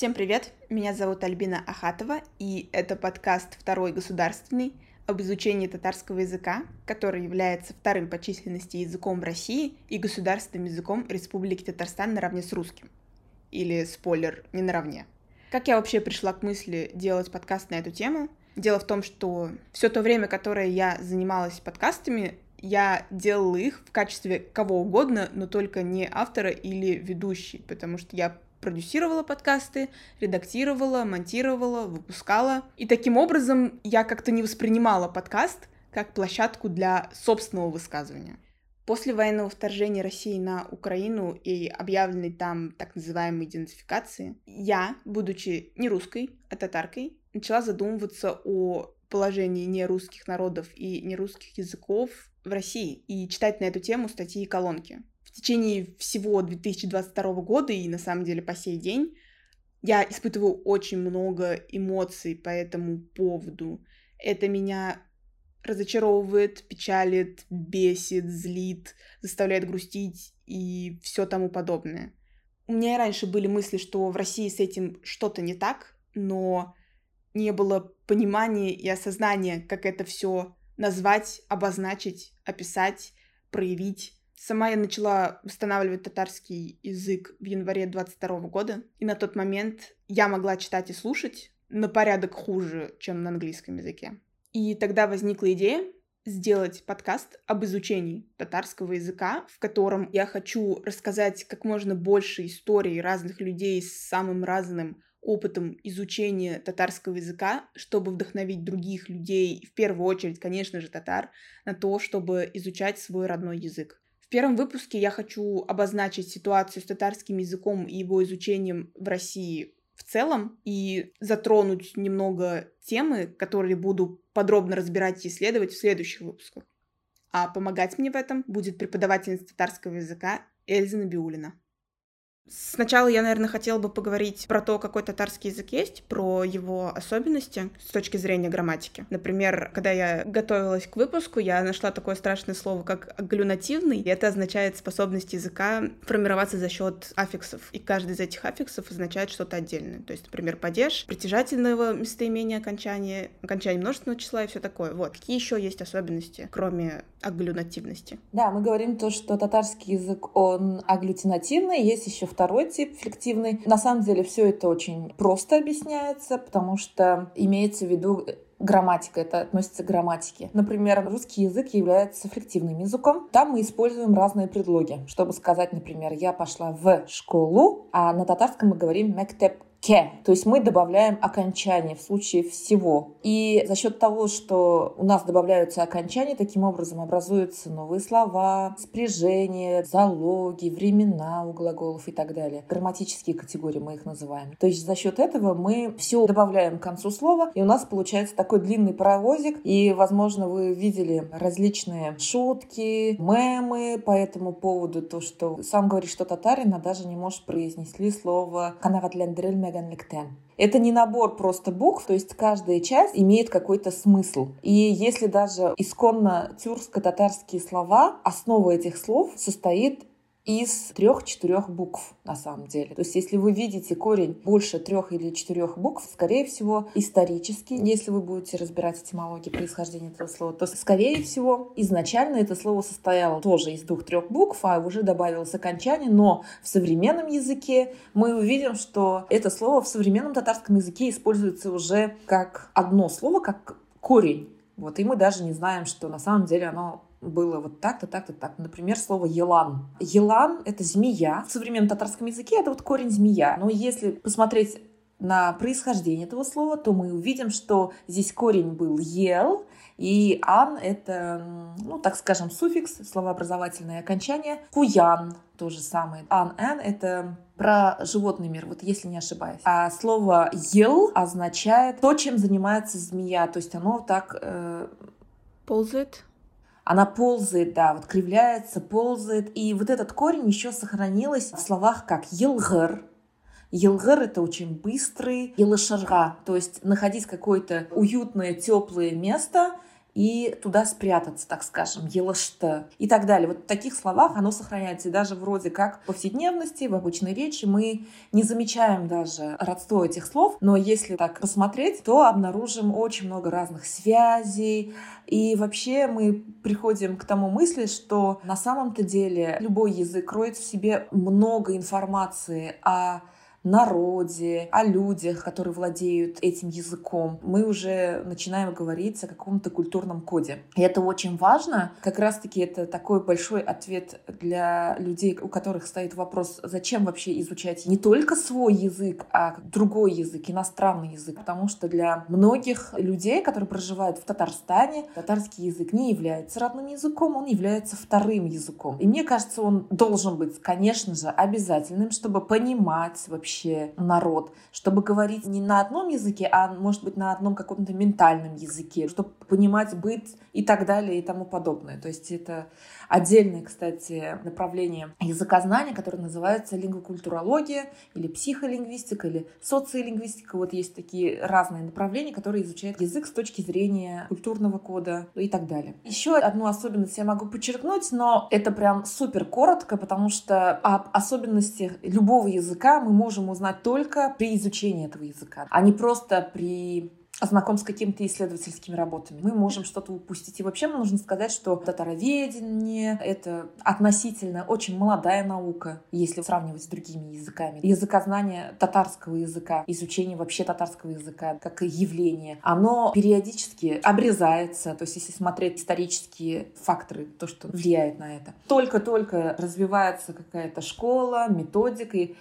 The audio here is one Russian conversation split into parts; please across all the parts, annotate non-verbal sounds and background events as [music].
Всем привет! Меня зовут Альбина Ахатова, и это подкаст «Второй государственный» об изучении татарского языка, который является вторым по численности языком в России и государственным языком Республики Татарстан наравне с русским. Или, спойлер, не наравне. Как я вообще пришла к мысли делать подкаст на эту тему? Дело в том, что все то время, которое я занималась подкастами, я делала их в качестве кого угодно, но только не автора или ведущей, потому что я продюсировала подкасты, редактировала, монтировала, выпускала. И таким образом я как-то не воспринимала подкаст как площадку для собственного высказывания. После военного вторжения России на Украину и объявленной там так называемой идентификации, я, будучи не русской, а татаркой, начала задумываться о положении нерусских народов и нерусских языков в России и читать на эту тему статьи и колонки. В течение всего 2022 года и на самом деле по сей день я испытываю очень много эмоций по этому поводу. Это меня разочаровывает, печалит, бесит, злит, заставляет грустить и все тому подобное. У меня и раньше были мысли, что в России с этим что-то не так, но не было понимания и осознания, как это все назвать, обозначить, описать, проявить. Сама я начала восстанавливать татарский язык в январе 22 года, и на тот момент я могла читать и слушать на порядок хуже, чем на английском языке. И тогда возникла идея сделать подкаст об изучении татарского языка, в котором я хочу рассказать как можно больше историй разных людей с самым разным опытом изучения татарского языка, чтобы вдохновить других людей, в первую очередь, конечно же, татар, на то, чтобы изучать свой родной язык. Первом выпуске я хочу обозначить ситуацию с татарским языком и его изучением в России в целом и затронуть немного темы, которые буду подробно разбирать и исследовать в следующих выпусках. А помогать мне в этом будет преподавательница татарского языка Эльза Набиулина. Сначала я, наверное, хотела бы поговорить про то, какой татарский язык есть, про его особенности с точки зрения грамматики. Например, когда я готовилась к выпуску, я нашла такое страшное слово, как аглюнативный, и это означает способность языка формироваться за счет аффиксов. И каждый из этих аффиксов означает что-то отдельное. То есть, например, падеж, притяжательного местоимения окончания, окончание множественного числа и все такое. Вот. Какие еще есть особенности, кроме аглюнативности? Да, мы говорим то, что татарский язык, он аглютинативный, есть еще второй тип флективный. На самом деле все это очень просто объясняется, потому что имеется в виду грамматика, это относится к грамматике. Например, русский язык является флективным языком. Там мы используем разные предлоги, чтобы сказать, например, я пошла в школу, а на татарском мы говорим мектеп ке. То есть мы добавляем окончание в случае всего. И за счет того, что у нас добавляются окончания, таким образом образуются новые слова, спряжения, залоги, времена у глаголов и так далее. Грамматические категории мы их называем. То есть за счет этого мы все добавляем к концу слова, и у нас получается такой длинный паровозик. И, возможно, вы видели различные шутки, мемы по этому поводу, то, что сам говорит, что татарин, а даже не может произнести слово «канагатляндрель bilmegənlikdən. Это не набор просто букв, то есть каждая часть имеет какой-то смысл. И если даже исконно тюркско-татарские слова, основа этих слов состоит из трех-четырех букв на самом деле. То есть, если вы видите корень больше трех или четырех букв, скорее всего, исторически, если вы будете разбирать этимологию происхождения этого слова, то, скорее всего, изначально это слово состояло тоже из двух-трех букв, а уже добавилось окончание, но в современном языке мы увидим, что это слово в современном татарском языке используется уже как одно слово, как корень. Вот, и мы даже не знаем, что на самом деле оно было вот так-то, так-то, так. Например, слово «елан». «Елан» — это змея. В современном татарском языке это вот корень «змея». Но если посмотреть на происхождение этого слова, то мы увидим, что здесь корень был «ел», и «ан» — это, ну, так скажем, суффикс, словообразовательное окончание. «Куян» — то же самое. «Ан-эн» — это про животный мир, вот если не ошибаюсь. А слово «ел» означает то, чем занимается змея, то есть оно так... Э... Ползает? Она ползает, да, вот кривляется, ползает. И вот этот корень еще сохранилось в словах как «елгыр», Елгыр — это очень быстрый. Елышарга, то есть находить какое-то уютное, теплое место и туда спрятаться, так скажем, елашта и так далее. Вот в таких словах оно сохраняется. И даже вроде как в повседневности, в обычной речи мы не замечаем даже родство этих слов, но если так посмотреть, то обнаружим очень много разных связей, и вообще мы приходим к тому мысли, что на самом-то деле любой язык кроет в себе много информации о народе, о людях, которые владеют этим языком. Мы уже начинаем говорить о каком-то культурном коде. И это очень важно. Как раз-таки это такой большой ответ для людей, у которых стоит вопрос, зачем вообще изучать не только свой язык, а другой язык, иностранный язык. Потому что для многих людей, которые проживают в Татарстане, татарский язык не является родным языком, он является вторым языком. И мне кажется, он должен быть, конечно же, обязательным, чтобы понимать вообще вообще народ, чтобы говорить не на одном языке, а может быть на одном каком-то ментальном языке, чтобы понимать быт и так далее и тому подобное. То есть это отдельное, кстати, направление языкознания, которое называется лингвокультурология или психолингвистика или социолингвистика. Вот есть такие разные направления, которые изучают язык с точки зрения культурного кода и так далее. Еще одну особенность я могу подчеркнуть, но это прям супер коротко, потому что об особенностях любого языка мы можем узнать только при изучении этого языка, а не просто при знаком с какими-то исследовательскими работами. Мы можем что-то упустить. И вообще нужно сказать, что татароведение — это относительно очень молодая наука, если сравнивать с другими языками. Языкознание татарского языка, изучение вообще татарского языка как явление, оно периодически обрезается. То есть если смотреть исторические факторы, то, что влияет на это. Только-только развивается какая-то школа, методика, и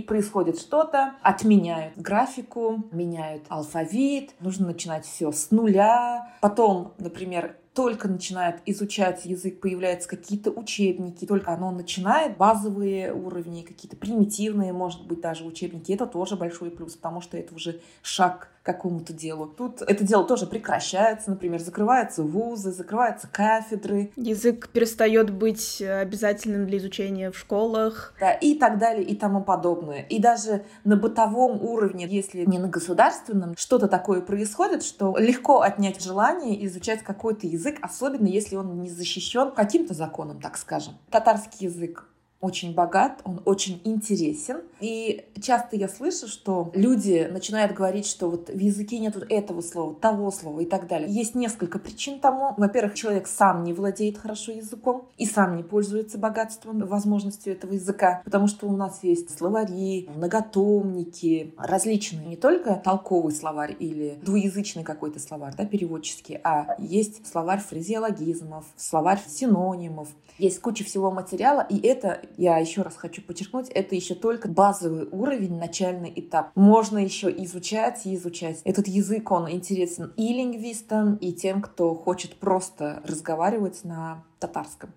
происходит что-то, отменяют графику, меняют алфавит, нужно начинать все с нуля. Потом, например, только начинает изучать язык, появляются какие-то учебники, только оно начинает базовые уровни, какие-то примитивные, может быть, даже учебники. Это тоже большой плюс, потому что это уже шаг какому-то делу. Тут это дело тоже прекращается, например, закрываются вузы, закрываются кафедры. Язык перестает быть обязательным для изучения в школах. Да, и так далее, и тому подобное. И даже на бытовом уровне, если не на государственном, что-то такое происходит, что легко отнять желание изучать какой-то язык, особенно если он не защищен каким-то законом, так скажем. Татарский язык очень богат, он очень интересен. И часто я слышу, что люди начинают говорить, что вот в языке нету этого слова, того слова и так далее. Есть несколько причин тому. Во-первых, человек сам не владеет хорошо языком и сам не пользуется богатством, возможностью этого языка, потому что у нас есть словари, многотомники, различные, не только толковый словарь или двуязычный какой-то словарь, да, переводческий, а есть словарь фразеологизмов, словарь синонимов, есть куча всего материала, и это я еще раз хочу подчеркнуть, это еще только базовый уровень, начальный этап. Можно еще изучать и изучать. Этот язык, он интересен и лингвистам, и тем, кто хочет просто разговаривать на татарском.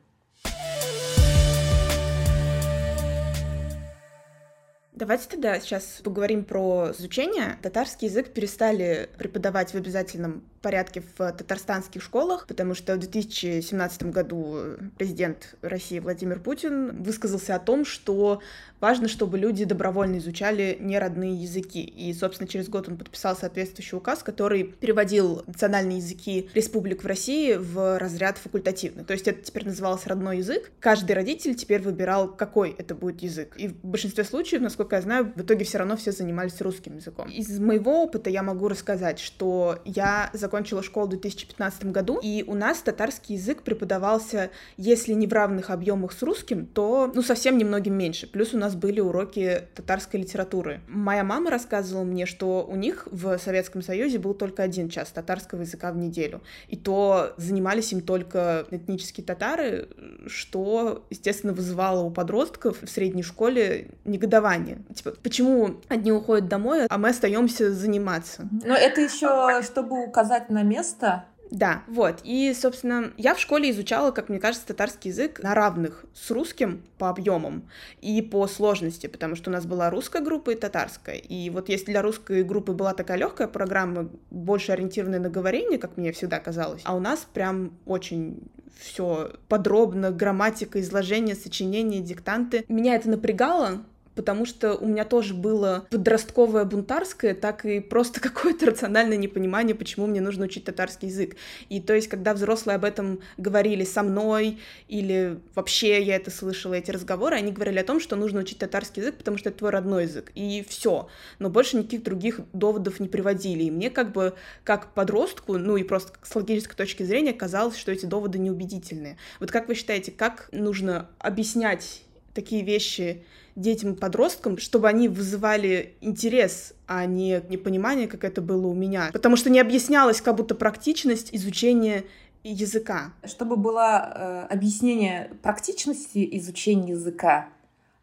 Давайте тогда сейчас поговорим про изучение. Татарский язык перестали преподавать в обязательном порядке в татарстанских школах, потому что в 2017 году президент России Владимир Путин высказался о том, что важно, чтобы люди добровольно изучали неродные языки. И, собственно, через год он подписал соответствующий указ, который переводил национальные языки республик в России в разряд факультативный. То есть это теперь назывался родной язык. Каждый родитель теперь выбирал, какой это будет язык. И в большинстве случаев, насколько я знаю, в итоге все равно все занимались русским языком. Из моего опыта я могу рассказать, что я закончила школу в 2015 году, и у нас татарский язык преподавался, если не в равных объемах с русским, то, ну, совсем немногим меньше. Плюс у нас были уроки татарской литературы. Моя мама рассказывала мне, что у них в Советском Союзе был только один час татарского языка в неделю. И то занимались им только этнические татары, что, естественно, вызывало у подростков в средней школе негодование. Типа, почему одни уходят домой, а мы остаемся заниматься? Но это еще, чтобы указать на место. Да, вот. И, собственно, я в школе изучала, как мне кажется, татарский язык на равных с русским по объемам и по сложности, потому что у нас была русская группа и татарская. И вот если для русской группы была такая легкая программа, больше ориентированная на говорение, как мне всегда казалось, а у нас прям очень все подробно, грамматика, изложение, сочинение, диктанты. Меня это напрягало, потому что у меня тоже было подростковое бунтарское, так и просто [laughs] какое-то рациональное непонимание, почему мне нужно учить татарский язык. И то есть, когда взрослые об этом говорили со мной, или вообще я это слышала, эти разговоры, они говорили о том, что нужно учить татарский язык, потому что это твой родной язык, и все. Но больше никаких других доводов не приводили. И мне как бы, как подростку, ну и просто с логической точки зрения, казалось, что эти доводы неубедительные. Вот как вы считаете, как нужно объяснять такие вещи детям и подросткам, чтобы они вызывали интерес, а не непонимание, как это было у меня. Потому что не объяснялась как будто практичность изучения языка. Чтобы было э, объяснение практичности изучения языка,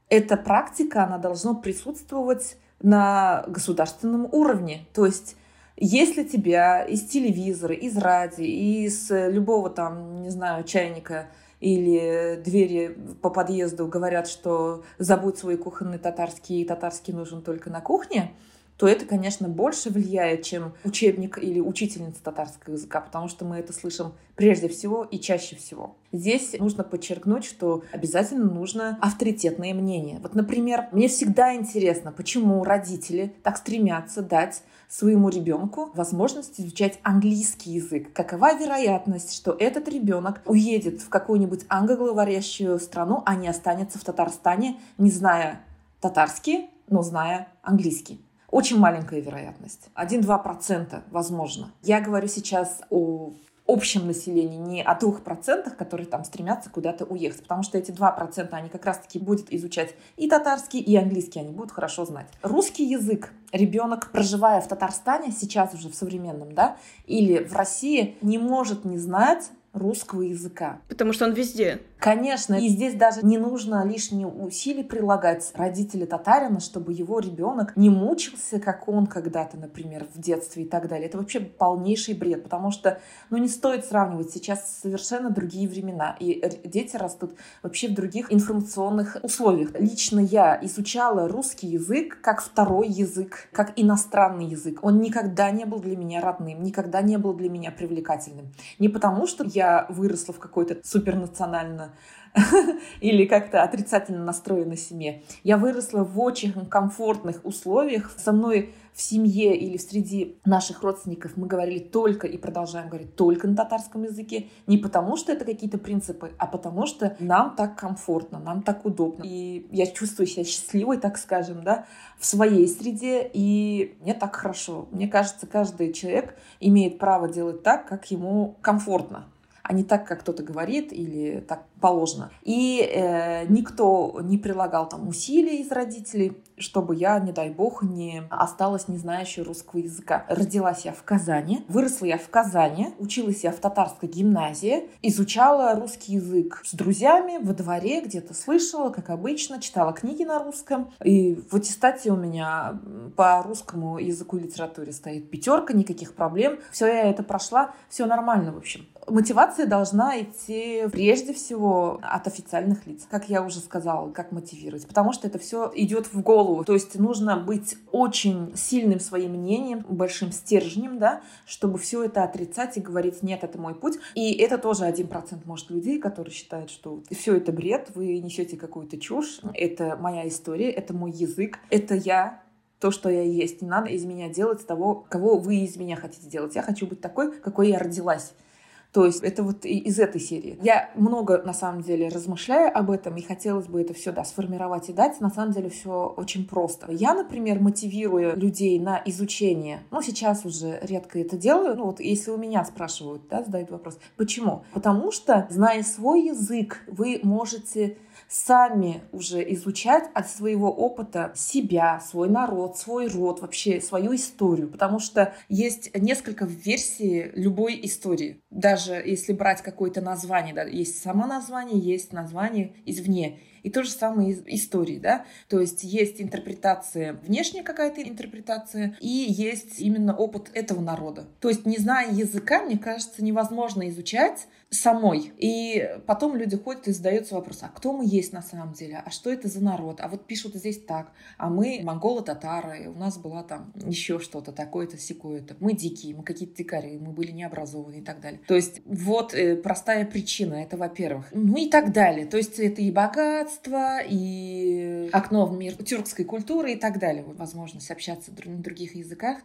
эта практика, она должна присутствовать на государственном уровне. То есть если тебя из телевизора, из радио, из любого там, не знаю, чайника или двери по подъезду говорят, что забудь свой кухонный татарский, и татарский нужен только на кухне, то это, конечно, больше влияет, чем учебник или учительница татарского языка, потому что мы это слышим прежде всего и чаще всего. Здесь нужно подчеркнуть, что обязательно нужно авторитетное мнение. Вот, например, мне всегда интересно, почему родители так стремятся дать своему ребенку возможность изучать английский язык. Какова вероятность, что этот ребенок уедет в какую-нибудь англоговорящую страну, а не останется в Татарстане, не зная татарский, но зная английский? Очень маленькая вероятность. 1-2% возможно. Я говорю сейчас о общем населении, не о двух процентах, которые там стремятся куда-то уехать, потому что эти два процента, они как раз-таки будут изучать и татарский, и английский, они будут хорошо знать. Русский язык ребенок, проживая в Татарстане, сейчас уже в современном, да, или в России, не может не знать русского языка. Потому что он везде. Конечно, и здесь даже не нужно лишние усилий прилагать родители татарина, чтобы его ребенок не мучился, как он когда-то, например, в детстве и так далее. Это вообще полнейший бред, потому что, ну, не стоит сравнивать. Сейчас совершенно другие времена, и дети растут вообще в других информационных условиях. Лично я изучала русский язык как второй язык, как иностранный язык. Он никогда не был для меня родным, никогда не был для меня привлекательным. Не потому, что я выросла в какой-то супернационально [laughs] или как-то отрицательно настроена семье. Я выросла в очень комфортных условиях. Со мной в семье или в среди наших родственников мы говорили только и продолжаем говорить только на татарском языке. Не потому, что это какие-то принципы, а потому, что нам так комфортно, нам так удобно. И я чувствую себя счастливой, так скажем, да, в своей среде, и мне так хорошо. Мне кажется, каждый человек имеет право делать так, как ему комфортно а не так, как кто-то говорит или так положено. И э, никто не прилагал там усилий из родителей, чтобы я, не дай бог, не осталась не знающей русского языка. Родилась я в Казани, выросла я в Казани, училась я в татарской гимназии, изучала русский язык с друзьями во дворе, где-то слышала, как обычно, читала книги на русском. И в аттестате у меня по русскому языку и литературе стоит пятерка, никаких проблем. Все, я это прошла, все нормально, в общем. Мотивация должна идти прежде всего от официальных лиц. Как я уже сказала, как мотивировать. Потому что это все идет в голову. То есть нужно быть очень сильным своим мнением, большим стержнем, да, чтобы все это отрицать и говорить, нет, это мой путь. И это тоже один процент, может, людей, которые считают, что все это бред, вы несете какую-то чушь, это моя история, это мой язык, это я, то, что я есть. Не надо из меня делать того, кого вы из меня хотите делать. Я хочу быть такой, какой я родилась. То есть это вот из этой серии. Я много, на самом деле, размышляю об этом, и хотелось бы это все, да, сформировать и дать. На самом деле все очень просто. Я, например, мотивирую людей на изучение. Ну, сейчас уже редко это делаю. Ну, вот если у меня спрашивают, да, задают вопрос. Почему? Потому что, зная свой язык, вы можете сами уже изучать от своего опыта себя, свой народ, свой род, вообще свою историю. Потому что есть несколько версий любой истории. Даже если брать какое-то название, да, есть само название, есть название извне. И то же самое из истории, да. То есть есть интерпретация, внешняя какая-то интерпретация, и есть именно опыт этого народа. То есть не зная языка, мне кажется, невозможно изучать самой. И потом люди ходят и задаются вопрос, а кто мы есть на самом деле? А что это за народ? А вот пишут здесь так. А мы монголы-татары, у нас была там еще что-то такое-то, секое-то. Мы дикие, мы какие-то дикари, мы были необразованы и так далее. То есть вот э, простая причина, это во-первых. Ну и так далее. То есть это и богатство, и окно в мир тюркской культуры и так далее. Возможность общаться на других языках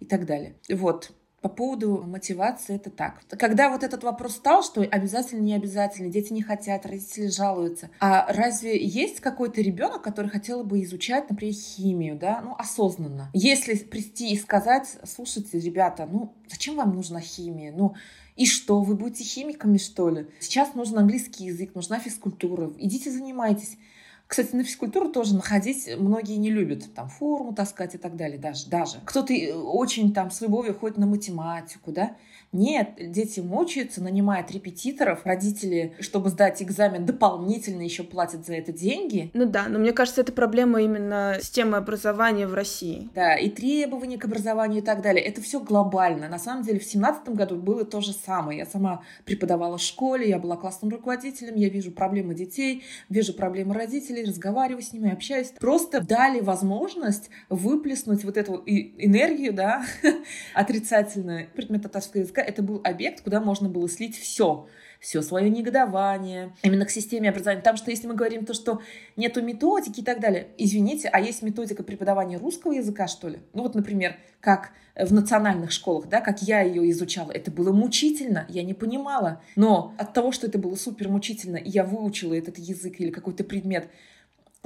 и так далее. Вот. По поводу мотивации это так. Когда вот этот вопрос стал, что обязательно, не обязательно, дети не хотят, родители жалуются. А разве есть какой-то ребенок, который хотел бы изучать, например, химию, да, ну, осознанно? Если прийти и сказать, слушайте, ребята, ну, зачем вам нужна химия? Ну, и что, вы будете химиками, что ли? Сейчас нужен английский язык, нужна физкультура. Идите занимайтесь. Кстати, на физкультуру тоже находить многие не любят. Там форму таскать и так далее даже. даже. Кто-то э, очень там с любовью ходит на математику, да. Нет, дети мучаются, нанимают репетиторов, родители, чтобы сдать экзамен, дополнительно еще платят за это деньги. Ну да, но мне кажется, это проблема именно системы образования в России. Да, и требования к образованию и так далее. Это все глобально. На самом деле в семнадцатом году было то же самое. Я сама преподавала в школе, я была классным руководителем, я вижу проблемы детей, вижу проблемы родителей, разговариваю с ними, общаюсь. Просто дали возможность выплеснуть вот эту энергию, да, [laughs] отрицательную предмет татарского языка это был объект, куда можно было слить все все свое негодование именно к системе образования. Потому что если мы говорим то, что нету методики и так далее, извините, а есть методика преподавания русского языка, что ли? Ну вот, например, как в национальных школах, да, как я ее изучала, это было мучительно, я не понимала. Но от того, что это было супер мучительно, и я выучила этот язык или какой-то предмет,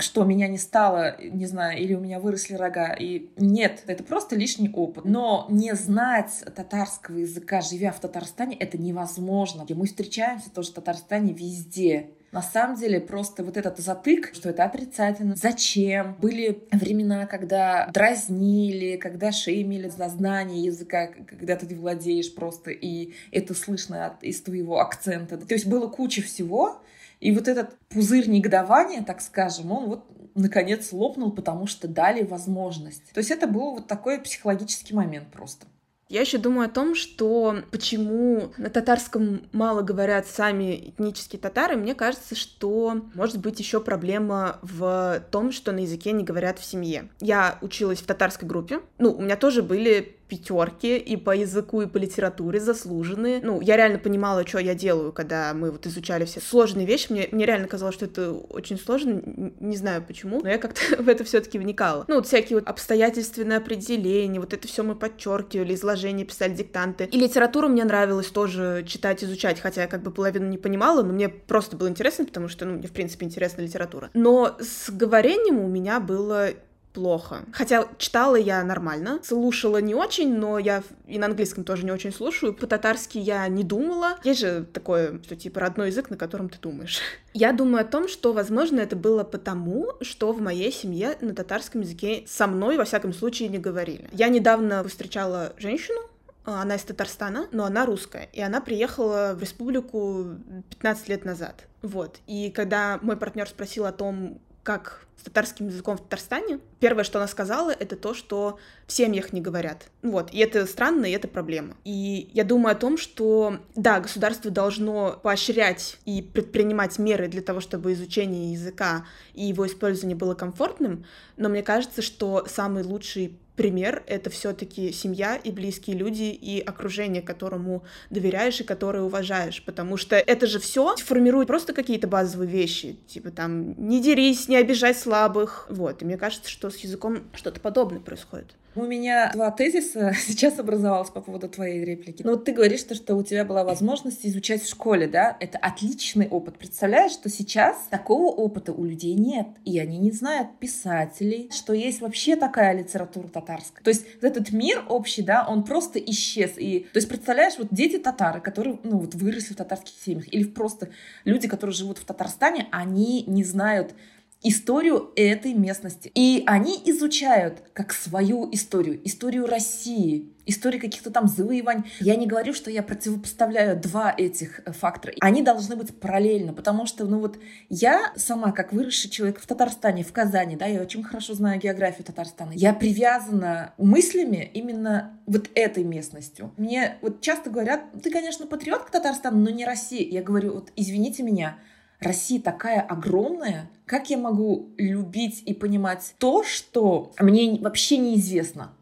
что меня не стало, не знаю, или у меня выросли рога. И нет, это просто лишний опыт. Но не знать татарского языка, живя в Татарстане, это невозможно. И мы встречаемся тоже в Татарстане везде. На самом деле просто вот этот затык, что это отрицательно. Зачем? Были времена, когда дразнили, когда шеймили за знание языка, когда ты владеешь просто, и это слышно из твоего акцента. То есть было куча всего, и вот этот пузырь негодования, так скажем, он вот наконец лопнул, потому что дали возможность. То есть это был вот такой психологический момент просто. Я еще думаю о том, что почему на татарском мало говорят сами этнические татары. Мне кажется, что может быть еще проблема в том, что на языке не говорят в семье. Я училась в татарской группе. Ну, у меня тоже были пятерки и по языку, и по литературе заслуженные. Ну, я реально понимала, что я делаю, когда мы вот изучали все сложные вещи. Мне, мне реально казалось, что это очень сложно. Не знаю почему, но я как-то [laughs] в это все-таки вникала. Ну, вот всякие вот обстоятельственные определения, вот это все мы подчеркивали, изложения писали диктанты. И литературу мне нравилось тоже читать, изучать, хотя я как бы половину не понимала, но мне просто было интересно, потому что, ну, мне в принципе интересна литература. Но с говорением у меня было плохо. Хотя читала я нормально, слушала не очень, но я и на английском тоже не очень слушаю. По-татарски я не думала. Есть же такое, что типа родной язык, на котором ты думаешь. [laughs] Я думаю о том, что, возможно, это было потому, что в моей семье на татарском языке со мной, во всяком случае, не говорили. Я недавно встречала женщину, она из Татарстана, но она русская, и она приехала в республику 15 лет назад. Вот. И когда мой партнер спросил о том, как с татарским языком в Татарстане, первое, что она сказала, это то, что в семьях не говорят. Вот, и это странно, и это проблема. И я думаю о том, что, да, государство должно поощрять и предпринимать меры для того, чтобы изучение языка и его использование было комфортным, но мне кажется, что самый лучший пример — это все таки семья и близкие люди и окружение, которому доверяешь и которое уважаешь, потому что это же все формирует просто какие-то базовые вещи, типа там не дерись, не обижай слабых, вот, и мне кажется, что с языком что-то подобное происходит. У меня два тезиса [laughs] сейчас образовалось по поводу твоей реплики. Ну вот ты говоришь, что, что у тебя была возможность изучать в школе, да? Это отличный опыт. Представляешь, что сейчас такого опыта у людей нет. И они не знают писателей, что есть вообще такая литература татарская. То есть этот мир общий, да, он просто исчез. И, то есть представляешь, вот дети татары, которые, ну вот выросли в татарских семьях, или просто люди, которые живут в Татарстане, они не знают историю этой местности. И они изучают как свою историю, историю России, историю каких-то там завоеваний. Я не говорю, что я противопоставляю два этих э, фактора. Они должны быть параллельно, потому что, ну вот, я сама, как выросший человек в Татарстане, в Казани, да, я очень хорошо знаю географию Татарстана, я привязана мыслями именно вот этой местностью. Мне вот часто говорят, ты, конечно, патриот к Татарстану, но не Россия. Я говорю, вот, извините меня, Россия такая огромная, как я могу любить и понимать то, что мне вообще неизвестно?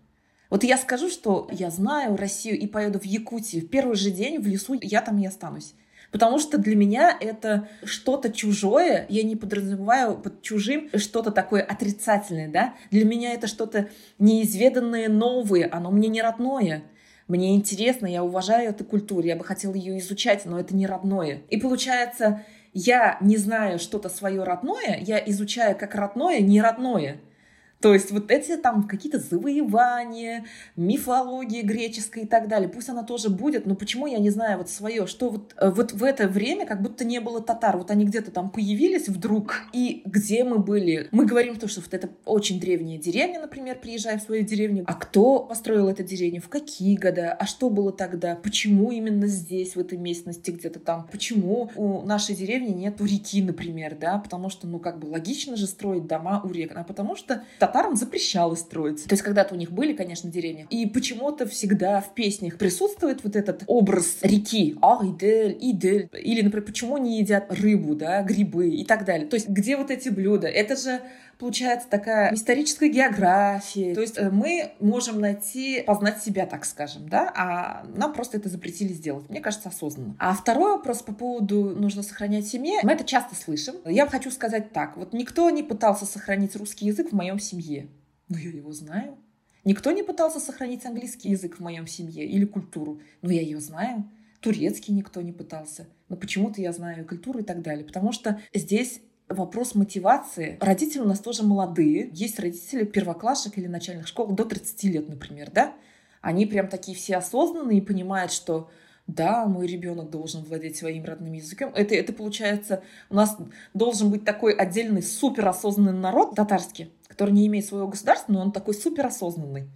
Вот я скажу, что я знаю Россию и поеду в Якутию. В первый же день в лесу я там и останусь. Потому что для меня это что-то чужое, я не подразумеваю под чужим что-то такое отрицательное, да? Для меня это что-то неизведанное, новое, оно мне не родное. Мне интересно, я уважаю эту культуру, я бы хотела ее изучать, но это не родное. И получается, я не знаю что-то свое родное, я изучаю как родное, не родное. То есть вот эти там какие-то завоевания, мифология греческая и так далее, пусть она тоже будет, но почему я не знаю вот свое, что вот, э, вот в это время как будто не было татар, вот они где-то там появились вдруг, и где мы были? Мы говорим то, что вот это очень древняя деревня, например, приезжая в свою деревню, а кто построил эту деревню, в какие года, а что было тогда, почему именно здесь, в этой местности где-то там, почему у нашей деревни нет реки, например, да, потому что, ну, как бы логично же строить дома у рек, а потому что татарам запрещалось строить. То есть когда-то у них были, конечно, деревни. И почему-то всегда в песнях присутствует вот этот образ реки. А, Идель, Идель. Или, например, почему не едят рыбу, да, грибы и так далее. То есть где вот эти блюда? Это же получается такая историческая география. То есть э, мы можем найти, познать себя, так скажем, да, а нам просто это запретили сделать. Мне кажется, осознанно. А второй вопрос по поводу нужно сохранять семье. Мы это часто слышим. Я хочу сказать так. Вот никто не пытался сохранить русский язык в моем семье. Но я его знаю. Никто не пытался сохранить английский язык в моем семье или культуру. Но я ее знаю. Турецкий никто не пытался. Но почему-то я знаю культуру и так далее. Потому что здесь вопрос мотивации. Родители у нас тоже молодые. Есть родители первоклассник или начальных школ до 30 лет, например, да? Они прям такие все осознанные и понимают, что да, мой ребенок должен владеть своим родным языком. Это, это получается, у нас должен быть такой отдельный суперосознанный народ татарский, который не имеет своего государства, но он такой суперосознанный.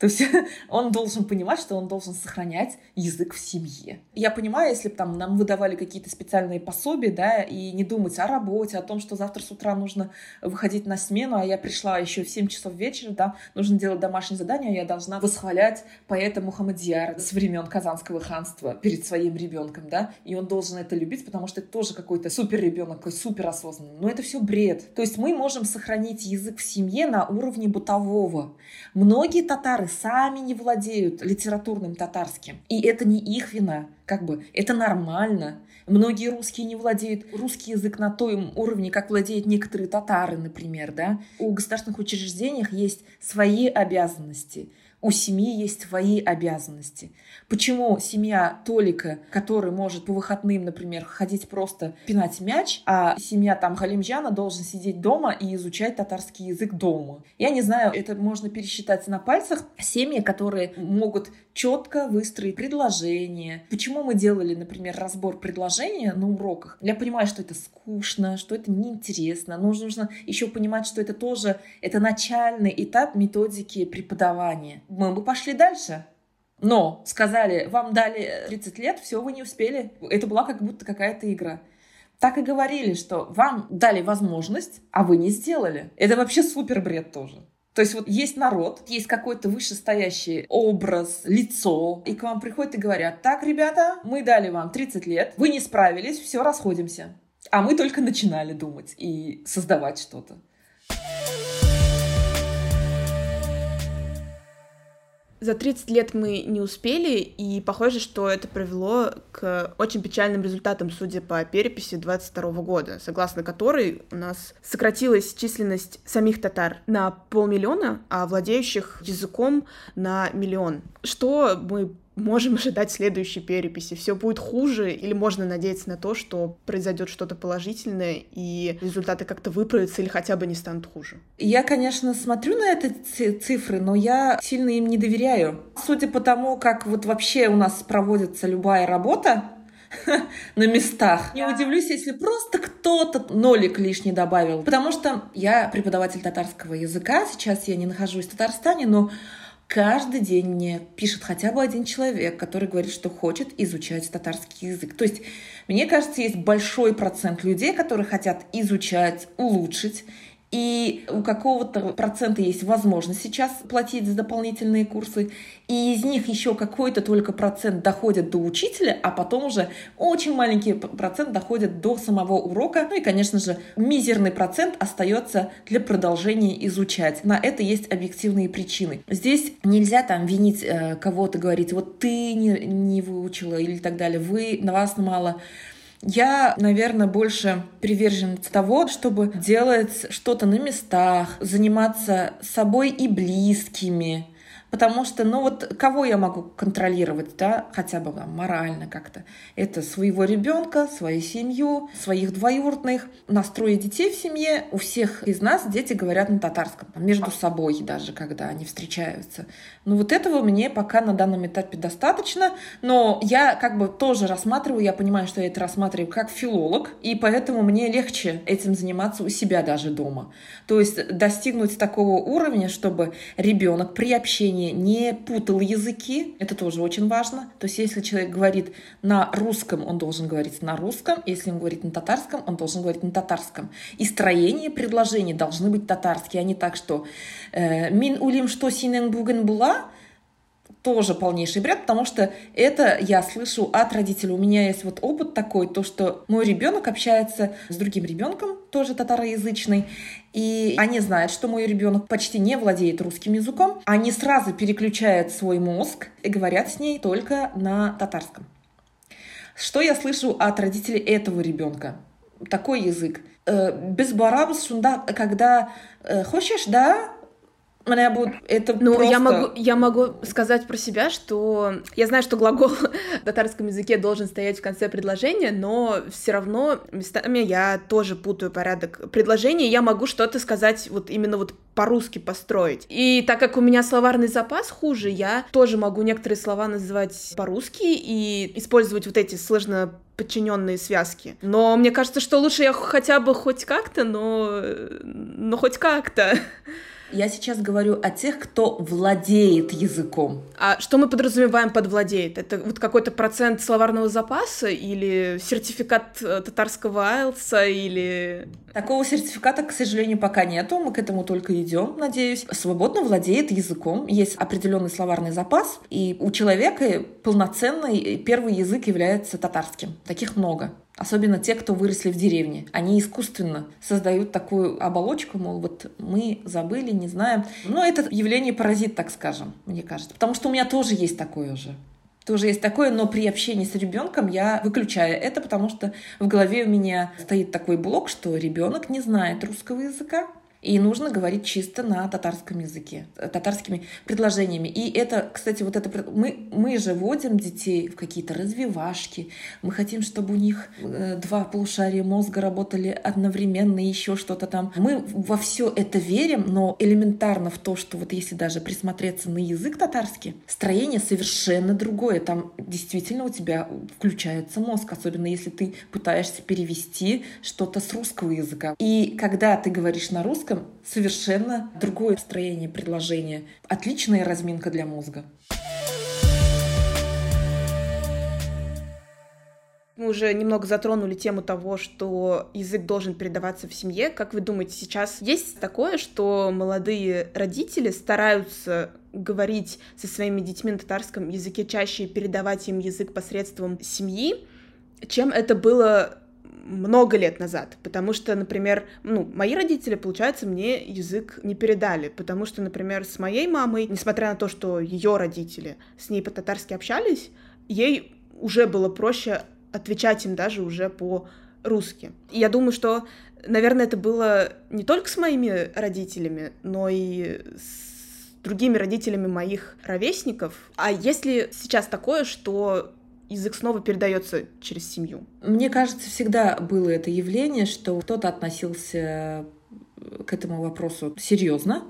То есть [laughs] он должен понимать, что он должен сохранять язык в семье. Я понимаю, если бы там нам выдавали какие-то специальные пособия, да, и не думать о работе, о том, что завтра с утра нужно выходить на смену, а я пришла еще в 7 часов вечера, да, нужно делать домашнее задание, а я должна восхвалять поэта Мухаммадьяра с времен Казанского ханства перед своим ребенком, да, и он должен это любить, потому что это тоже какой-то супер ребенок, какой супер осознанный. Но это все бред. То есть мы можем сохранить язык в семье на уровне бытового. Многие татары сами не владеют литературным татарским. И это не их вина. Как бы это нормально. Многие русские не владеют русский язык на том уровне, как владеют некоторые татары, например, да. У государственных учреждениях есть свои обязанности у семьи есть свои обязанности. Почему семья Толика, который может по выходным, например, ходить просто пинать мяч, а семья там Халимджана должен сидеть дома и изучать татарский язык дома? Я не знаю, это можно пересчитать на пальцах. Семьи, которые могут четко выстроить предложение. Почему мы делали, например, разбор предложения на уроках? Я понимаю, что это скучно, что это неинтересно. Нужно, нужно еще понимать, что это тоже это начальный этап методики преподавания мы бы пошли дальше. Но сказали, вам дали 30 лет, все, вы не успели. Это была как будто какая-то игра. Так и говорили, что вам дали возможность, а вы не сделали. Это вообще супер бред тоже. То есть вот есть народ, есть какой-то вышестоящий образ, лицо, и к вам приходят и говорят, так, ребята, мы дали вам 30 лет, вы не справились, все, расходимся. А мы только начинали думать и создавать что-то. За 30 лет мы не успели, и похоже, что это привело к очень печальным результатам, судя по переписи 22 года, согласно которой у нас сократилась численность самих татар на полмиллиона, а владеющих языком на миллион. Что мы можем [laughs] ожидать следующей переписи? Все будет хуже или можно надеяться на то, что произойдет что-то положительное и результаты как-то выправятся или хотя бы не станут хуже? Я, конечно, смотрю на эти цифры, но я сильно им не доверяю. Судя по тому, как вот вообще у нас проводится любая работа, [laughs] на местах. Не удивлюсь, если просто кто-то нолик лишний добавил. Потому что я преподаватель татарского языка. Сейчас я не нахожусь в Татарстане, но каждый день мне пишет хотя бы один человек, который говорит, что хочет изучать татарский язык. То есть, мне кажется, есть большой процент людей, которые хотят изучать, улучшить и у какого-то процента есть возможность сейчас платить за дополнительные курсы, и из них еще какой-то только процент доходит до учителя, а потом уже очень маленький процент доходит до самого урока. Ну и, конечно же, мизерный процент остается для продолжения изучать. На это есть объективные причины. Здесь нельзя там винить э, кого-то, говорить, вот ты не, не выучила или так далее, вы, на вас мало. Я, наверное, больше приверженец того, чтобы делать что-то на местах, заниматься собой и близкими, Потому что, ну вот, кого я могу контролировать, да, хотя бы там, морально как-то? Это своего ребенка, свою семью, своих двоюродных. Настрое детей в семье. У всех из нас дети говорят на татарском, между собой даже, когда они встречаются. Ну вот этого мне пока на данном этапе достаточно, но я как бы тоже рассматриваю, я понимаю, что я это рассматриваю как филолог, и поэтому мне легче этим заниматься у себя даже дома. То есть достигнуть такого уровня, чтобы ребенок при общении общении не путал языки, это тоже очень важно. То есть если человек говорит на русском, он должен говорить на русском, если он говорит на татарском, он должен говорить на татарском. И строение предложений должны быть татарские, а не так, что э, «Мин улим что синен буген була», тоже полнейший бред, потому что это я слышу от родителей. У меня есть вот опыт такой, то, что мой ребенок общается с другим ребенком, тоже татароязычный, и они знают, что мой ребенок почти не владеет русским языком. Они сразу переключают свой мозг и говорят с ней только на татарском. Что я слышу от родителей этого ребенка? Такой язык. Э, без барабус шунда, когда э, хочешь, да, меня будет это ну, просто... я могу, я могу сказать про себя, что я знаю, что глагол в татарском языке должен стоять в конце предложения, но все равно местами я тоже путаю порядок предложения, я могу что-то сказать вот именно вот по-русски построить. И так как у меня словарный запас хуже, я тоже могу некоторые слова называть по-русски и использовать вот эти сложно подчиненные связки. Но мне кажется, что лучше я хотя бы хоть как-то, но, но хоть как-то. Я сейчас говорю о тех, кто владеет языком. А что мы подразумеваем под владеет? Это вот какой-то процент словарного запаса или сертификат э, татарского айлса или... Такого сертификата, к сожалению, пока нету. Мы к этому только идем, надеюсь. Свободно владеет языком. Есть определенный словарный запас. И у человека полноценный первый язык является татарским. Таких много. Особенно те, кто выросли в деревне. Они искусственно создают такую оболочку, мол, вот мы забыли, не знаем. Но это явление паразит, так скажем, мне кажется. Потому что у меня тоже есть такое уже тоже есть такое, но при общении с ребенком я выключаю это, потому что в голове у меня стоит такой блок, что ребенок не знает русского языка, и нужно говорить чисто на татарском языке, татарскими предложениями. И это, кстати, вот это мы, мы же вводим детей в какие-то развивашки. Мы хотим, чтобы у них э, два полушария мозга работали одновременно, еще что-то там. Мы во все это верим, но элементарно в то, что вот если даже присмотреться на язык татарский, строение совершенно другое. Там действительно у тебя включается мозг, особенно если ты пытаешься перевести что-то с русского языка. И когда ты говоришь на русском, английском совершенно другое строение предложения. Отличная разминка для мозга. Мы уже немного затронули тему того, что язык должен передаваться в семье. Как вы думаете, сейчас есть такое, что молодые родители стараются говорить со своими детьми на татарском языке чаще и передавать им язык посредством семьи, чем это было много лет назад, потому что, например, ну, мои родители, получается, мне язык не передали, потому что, например, с моей мамой, несмотря на то, что ее родители с ней по-татарски общались, ей уже было проще отвечать им даже уже по-русски. И я думаю, что, наверное, это было не только с моими родителями, но и с другими родителями моих ровесников. А если сейчас такое, что язык снова передается через семью. Мне кажется, всегда было это явление, что кто-то относился к этому вопросу серьезно,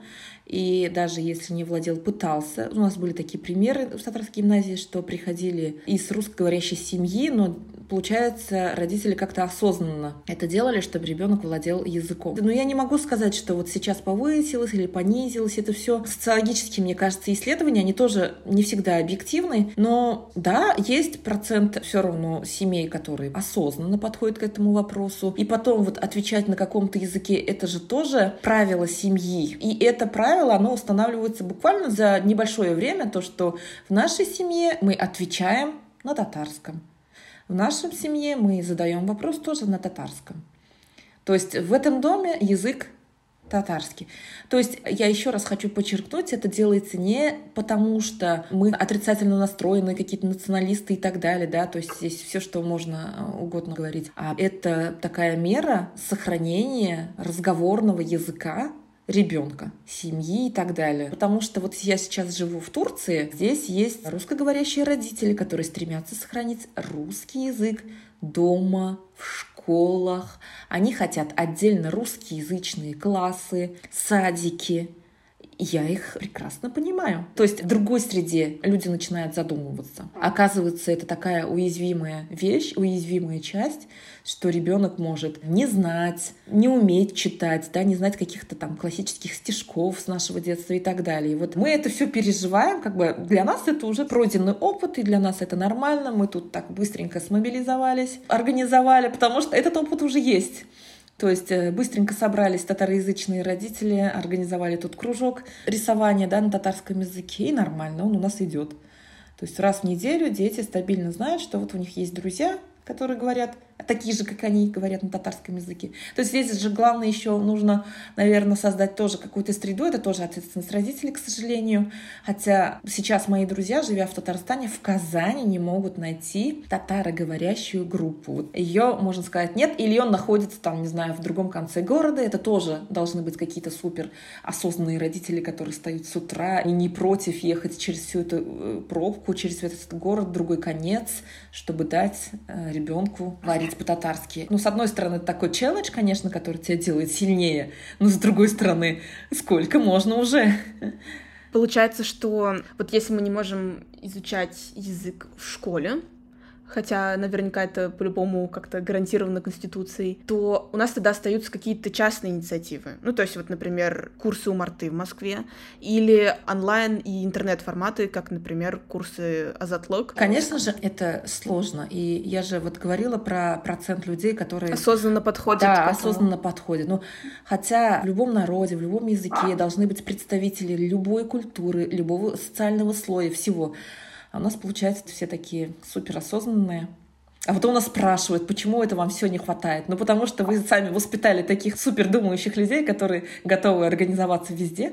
и даже если не владел, пытался. У нас были такие примеры в Татарской гимназии, что приходили из русскоговорящей семьи, но получается, родители как-то осознанно это делали, чтобы ребенок владел языком. Но я не могу сказать, что вот сейчас повысилось или понизилось. Это все социологические, мне кажется, исследования, они тоже не всегда объективны. Но да, есть процент все равно семей, которые осознанно подходят к этому вопросу. И потом вот отвечать на каком-то языке, это же тоже правило семьи. И это правило, оно устанавливается буквально за небольшое время, то, что в нашей семье мы отвечаем на татарском. В нашем семье мы задаем вопрос тоже на татарском. То есть в этом доме язык татарский. То есть я еще раз хочу подчеркнуть, это делается не потому, что мы отрицательно настроены, какие-то националисты и так далее, да, то есть здесь все, что можно э, угодно говорить. А это такая мера сохранения разговорного языка ребенка, семьи и так далее. Потому что вот я сейчас живу в Турции, здесь есть русскоговорящие родители, которые стремятся сохранить русский язык дома, в школах. Они хотят отдельно русскоязычные классы, садики, я их прекрасно понимаю. То есть в другой среде люди начинают задумываться. Оказывается, это такая уязвимая вещь, уязвимая часть, что ребенок может не знать, не уметь читать, да, не знать каких-то там классических стишков с нашего детства и так далее. И вот мы это все переживаем, как бы для нас это уже пройденный опыт, и для нас это нормально. Мы тут так быстренько смобилизовались, организовали, потому что этот опыт уже есть. То есть э, быстренько собрались татароязычные родители, организовали тут кружок рисования да, на татарском языке, и нормально, он у нас идет. То есть раз в неделю дети стабильно знают, что вот у них есть друзья, которые говорят такие же, как они говорят на татарском языке. То есть здесь же главное еще нужно, наверное, создать тоже какую-то среду. Это тоже ответственность родителей, к сожалению. Хотя сейчас мои друзья, живя в Татарстане, в Казани не могут найти татароговорящую группу. Ее, можно сказать, нет. Или он находится там, не знаю, в другом конце города. Это тоже должны быть какие-то супер осознанные родители, которые встают с утра и не против ехать через всю эту э, пробку, через этот город, другой конец, чтобы дать э, ребенку варить по-татарски. Ну, с одной стороны, это такой челлендж, конечно, который тебя делает сильнее, но с другой стороны, сколько можно уже? Получается, что вот если мы не можем изучать язык в школе, хотя наверняка это по-любому как-то гарантировано Конституцией, то у нас тогда остаются какие-то частные инициативы. Ну, то есть вот, например, курсы у Марты в Москве или онлайн и интернет-форматы, как, например, курсы Азатлог. Конечно же, это сложно. И я же вот говорила про процент людей, которые... Осознанно подходят. Да, осознанно подходят. Ну, хотя в любом народе, в любом языке должны быть представители любой культуры, любого социального слоя, всего. А у нас, получается, все такие суперосознанные. А потом нас спрашивают, почему это вам все не хватает. Ну, потому что вы сами воспитали таких супердумающих людей, которые готовы организоваться везде.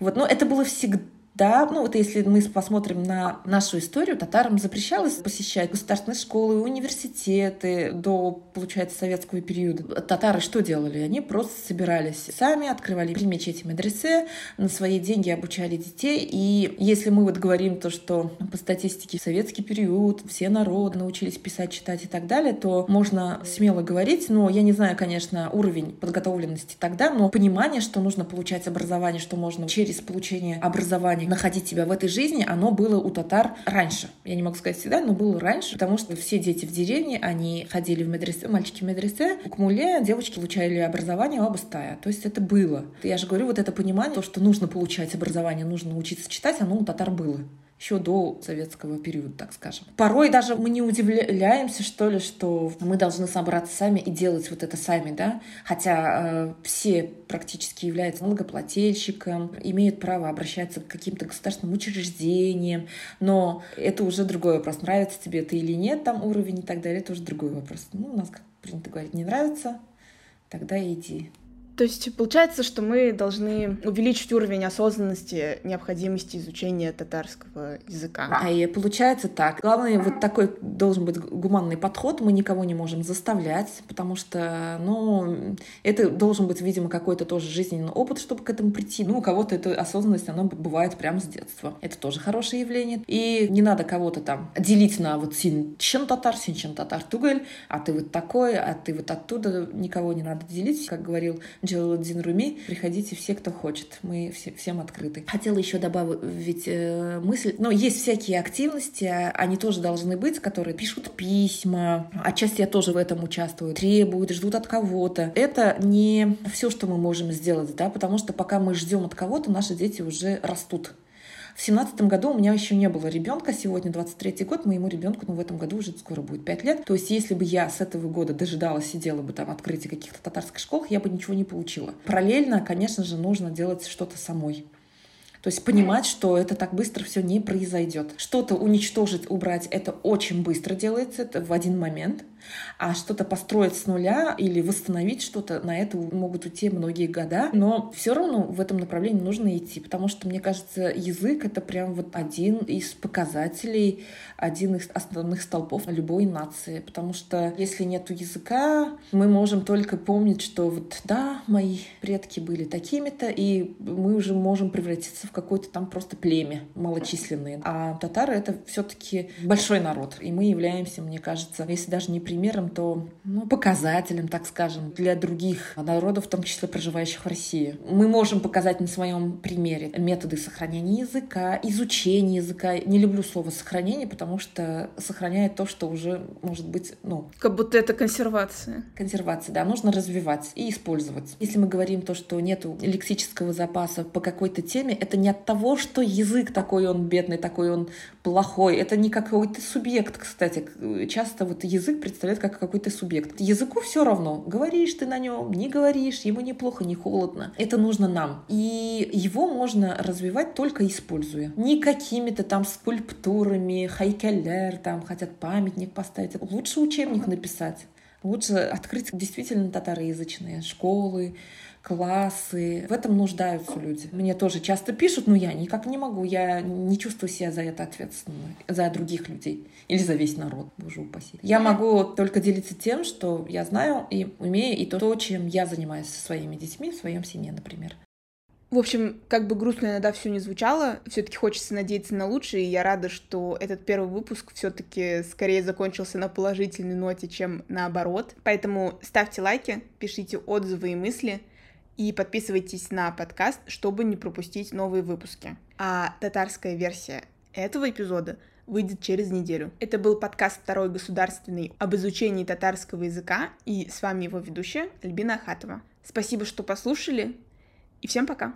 Вот, но это было всегда да, ну вот если мы посмотрим на нашу историю, татарам запрещалось посещать государственные школы, университеты до, получается, советского периода. Татары что делали? Они просто собирались сами, открывали при мечети медресе, на свои деньги обучали детей. И если мы вот говорим то, что по статистике советский период все народы научились писать, читать и так далее, то можно смело говорить, но я не знаю, конечно, уровень подготовленности тогда, но понимание, что нужно получать образование, что можно через получение образования находить себя в этой жизни, оно было у татар раньше. Я не могу сказать всегда, но было раньше, потому что все дети в деревне, они ходили в медресе, мальчики в медресе, к муле девочки получали образование оба стая. То есть это было. Я же говорю, вот это понимание, то, что нужно получать образование, нужно учиться читать, оно у татар было еще до советского периода, так скажем. Порой даже мы не удивляемся, что ли, что мы должны собраться сами и делать вот это сами, да, хотя э, все практически являются налогоплательщиком, имеют право обращаться к каким-то государственным учреждениям, но это уже другой вопрос, нравится тебе это или нет, там уровень и так далее, это уже другой вопрос. Ну, у нас, как принято говорить, не нравится, тогда иди. То есть получается, что мы должны увеличить уровень осознанности необходимости изучения татарского языка. А и получается так. Главное, вот такой должен быть гуманный подход. Мы никого не можем заставлять, потому что, ну, это должен быть, видимо, какой-то тоже жизненный опыт, чтобы к этому прийти. Ну, у кого-то эта осознанность, она бывает прямо с детства. Это тоже хорошее явление. И не надо кого-то там делить на вот синчен татар, синчен татар тугель, а ты вот такой, а ты вот оттуда. Никого не надо делить, как говорил Джалаладдин Руми. Приходите все, кто хочет. Мы все, всем открыты. Хотела еще добавить э, мысль. Ну, есть всякие активности, они тоже должны быть, которые пишут письма. Отчасти я тоже в этом участвую. Требуют, ждут от кого-то. Это не все, что мы можем сделать, да, потому что пока мы ждем от кого-то, наши дети уже растут. В семнадцатом году у меня еще не было ребенка, сегодня 23 год, моему ребенку, ну, в этом году уже скоро будет 5 лет. То есть, если бы я с этого года дожидалась, сидела бы там открытие каких-то татарских школ, я бы ничего не получила. Параллельно, конечно же, нужно делать что-то самой. То есть понимать, что это так быстро все не произойдет. Что-то уничтожить, убрать, это очень быстро делается, это в один момент а что-то построить с нуля или восстановить что-то, на это могут уйти многие года. Но все равно в этом направлении нужно идти, потому что, мне кажется, язык — это прям вот один из показателей, один из основных столпов любой нации. Потому что если нету языка, мы можем только помнить, что вот да, мои предки были такими-то, и мы уже можем превратиться в какое-то там просто племя малочисленное. А татары — это все-таки большой народ, и мы являемся, мне кажется, если даже не при примером, то ну, показателем, так скажем, для других народов, в том числе проживающих в России. Мы можем показать на своем примере методы сохранения языка, изучения языка. Не люблю слово сохранение, потому что сохраняет то, что уже может быть, ну... Как будто это консервация. Консервация, да. Нужно развивать и использовать. Если мы говорим то, что нету лексического запаса по какой-то теме, это не от того, что язык такой он бедный, такой он плохой. Это не какой-то субъект, кстати. Часто вот язык представляет представляет как какой-то субъект. Языку все равно, говоришь ты на нем, не говоришь, ему не плохо, не холодно. Это нужно нам. И его можно развивать только используя. Не какими-то там скульптурами, хайкелер, там хотят памятник поставить. Лучше учебник написать. Лучше открыть действительно татароязычные школы, классы. В этом нуждаются люди. Мне тоже часто пишут, но я никак не могу. Я не чувствую себя за это ответственной, за других людей или за весь народ, боже упаси. Я могу только делиться тем, что я знаю и умею, и то, чем я занимаюсь со своими детьми в своем семье, например. В общем, как бы грустно иногда все не звучало, все-таки хочется надеяться на лучшее, и я рада, что этот первый выпуск все-таки скорее закончился на положительной ноте, чем наоборот. Поэтому ставьте лайки, пишите отзывы и мысли — и подписывайтесь на подкаст, чтобы не пропустить новые выпуски. А татарская версия этого эпизода выйдет через неделю. Это был подкаст «Второй государственный» об изучении татарского языка, и с вами его ведущая Альбина Ахатова. Спасибо, что послушали, и всем пока!